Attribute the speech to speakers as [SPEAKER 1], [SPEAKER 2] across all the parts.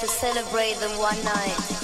[SPEAKER 1] to
[SPEAKER 2] celebrate the one night.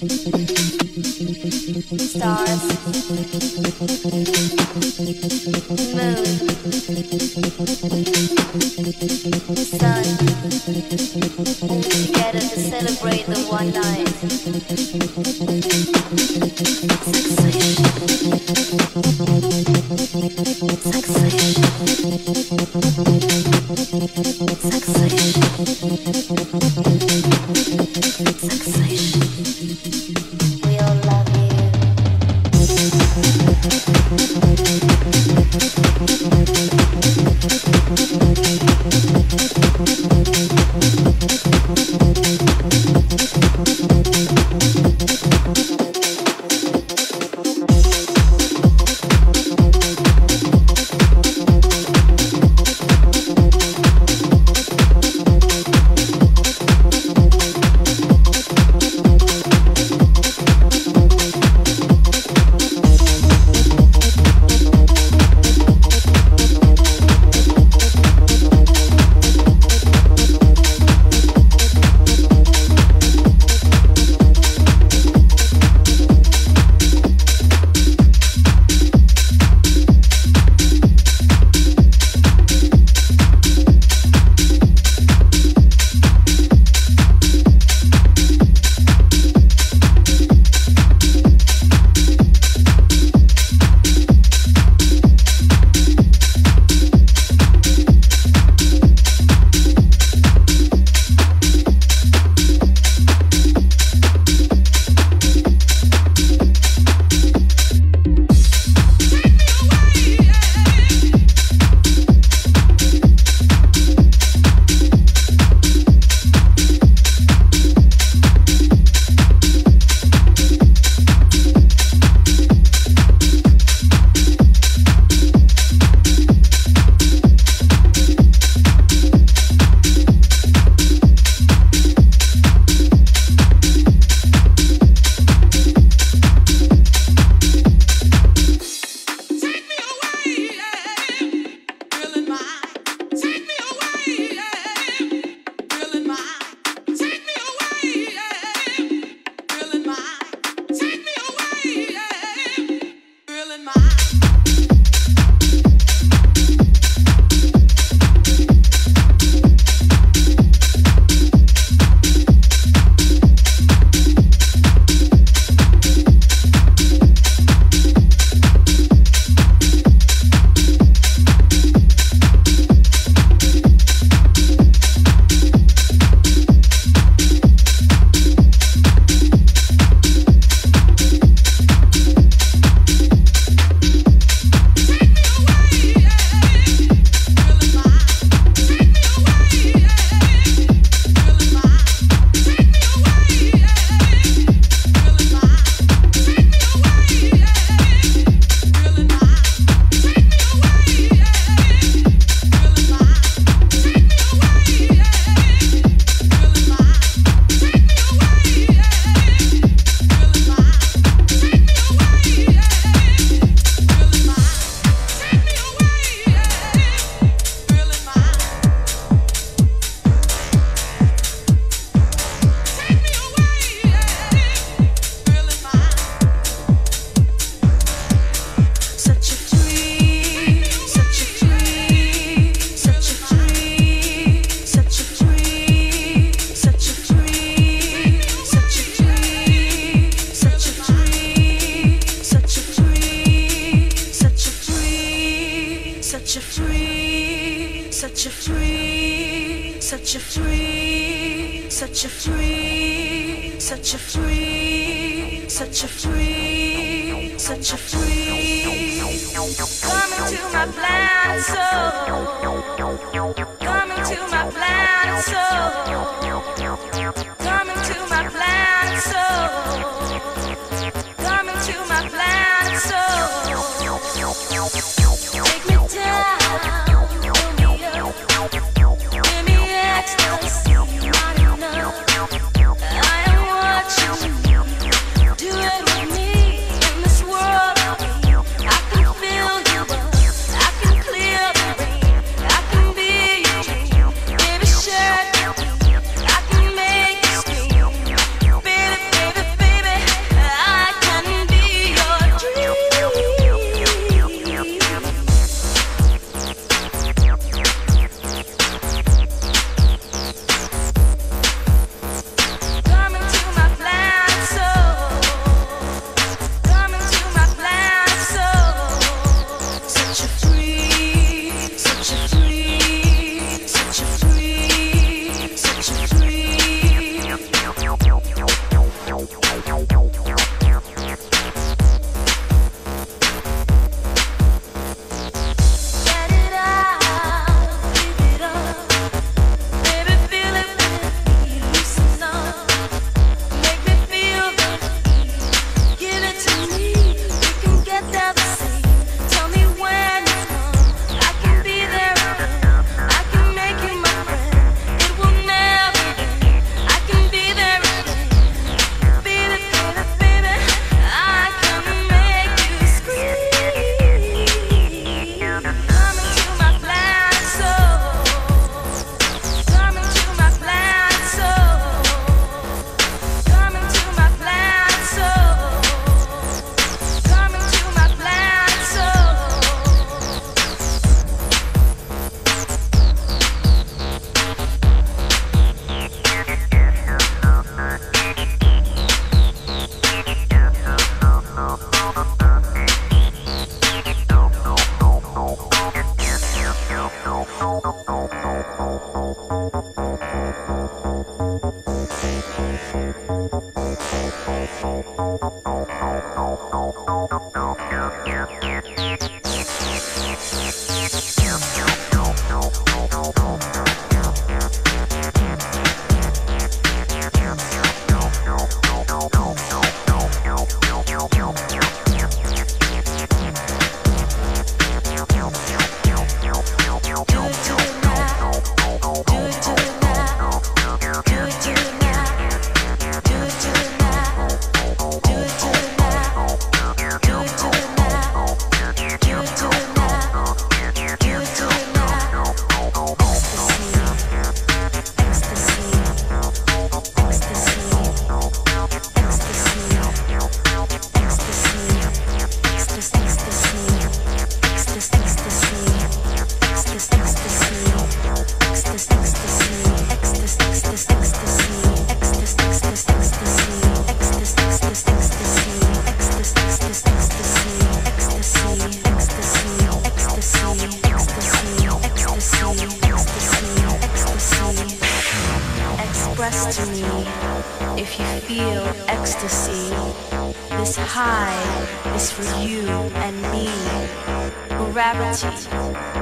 [SPEAKER 2] スタ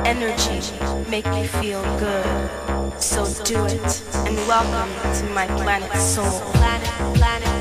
[SPEAKER 2] energy make me feel good. So do it and welcome to my planet soul. Planet, planet.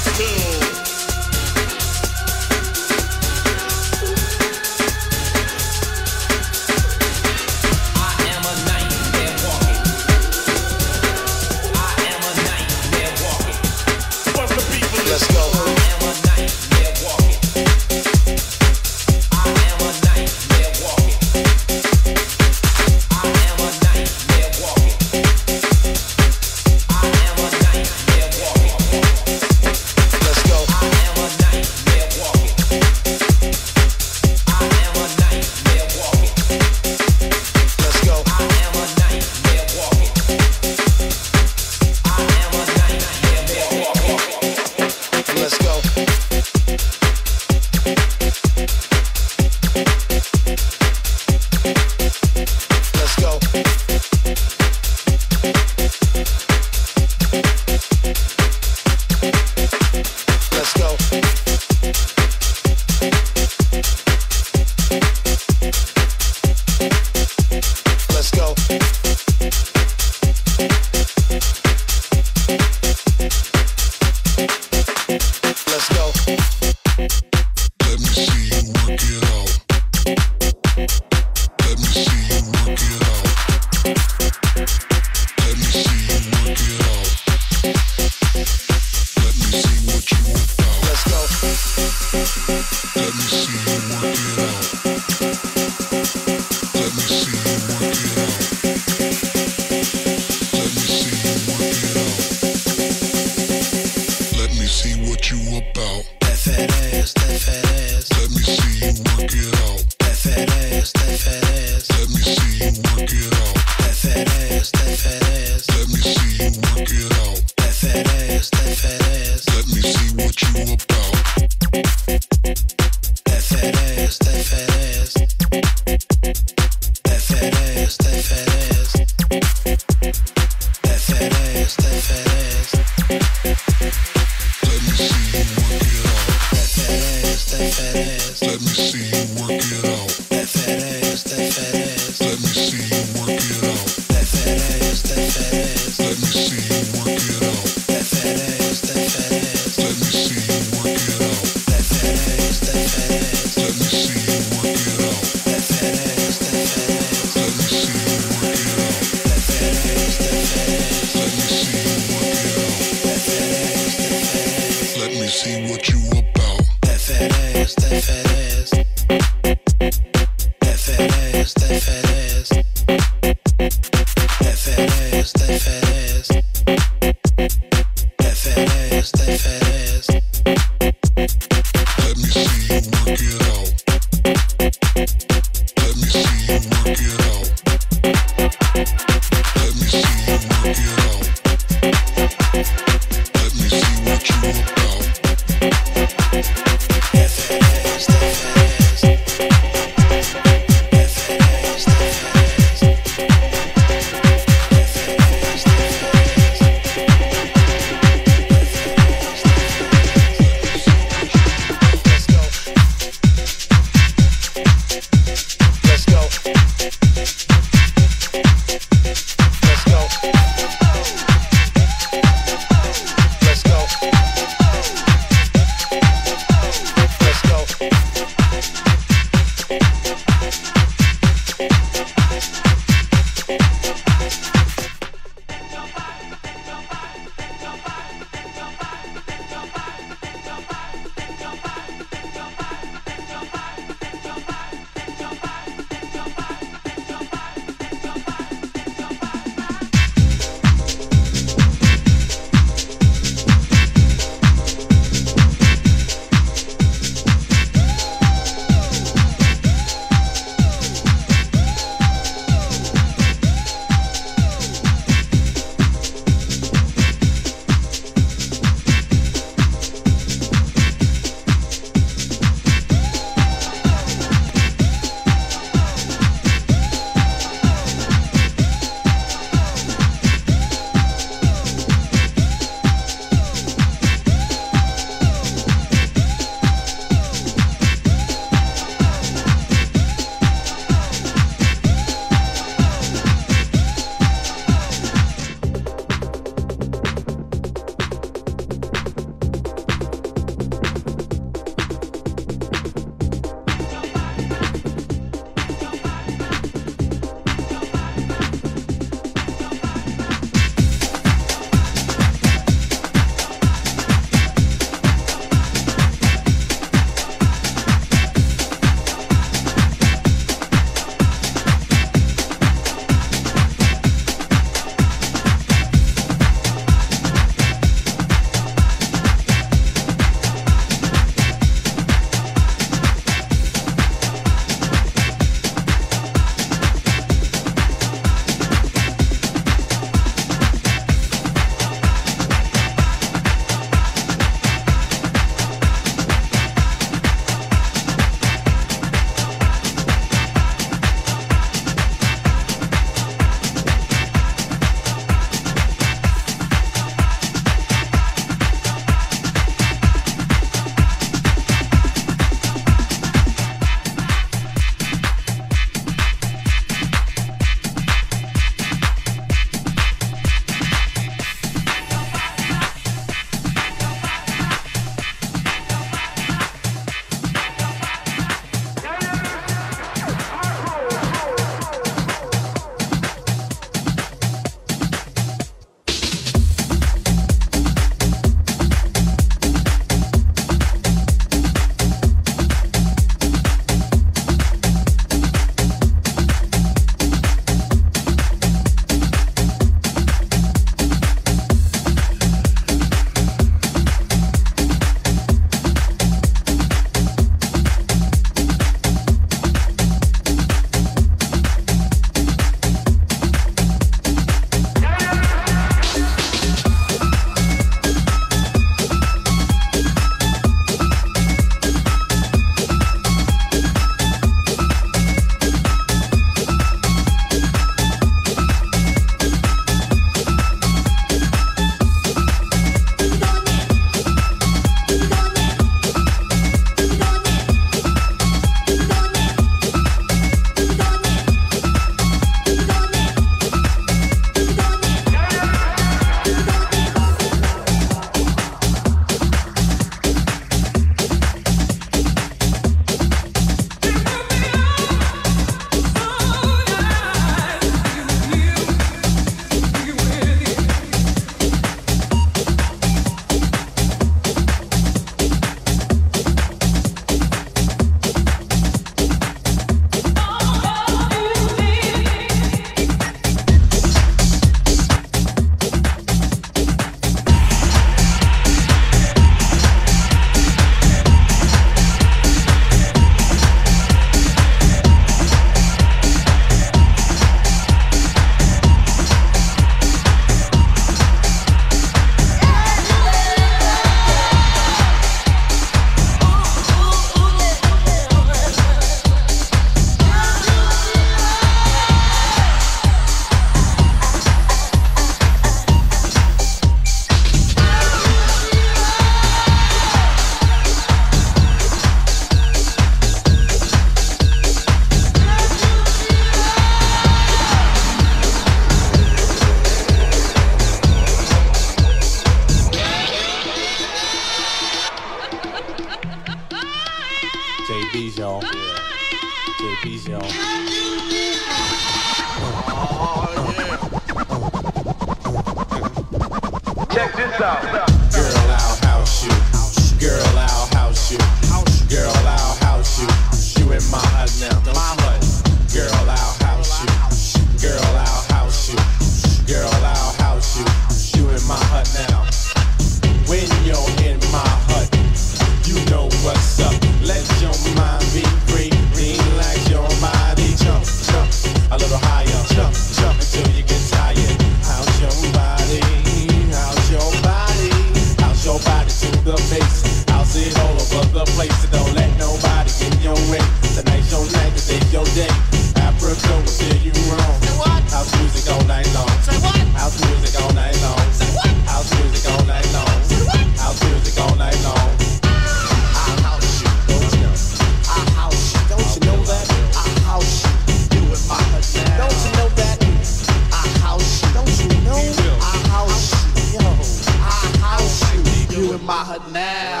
[SPEAKER 3] now.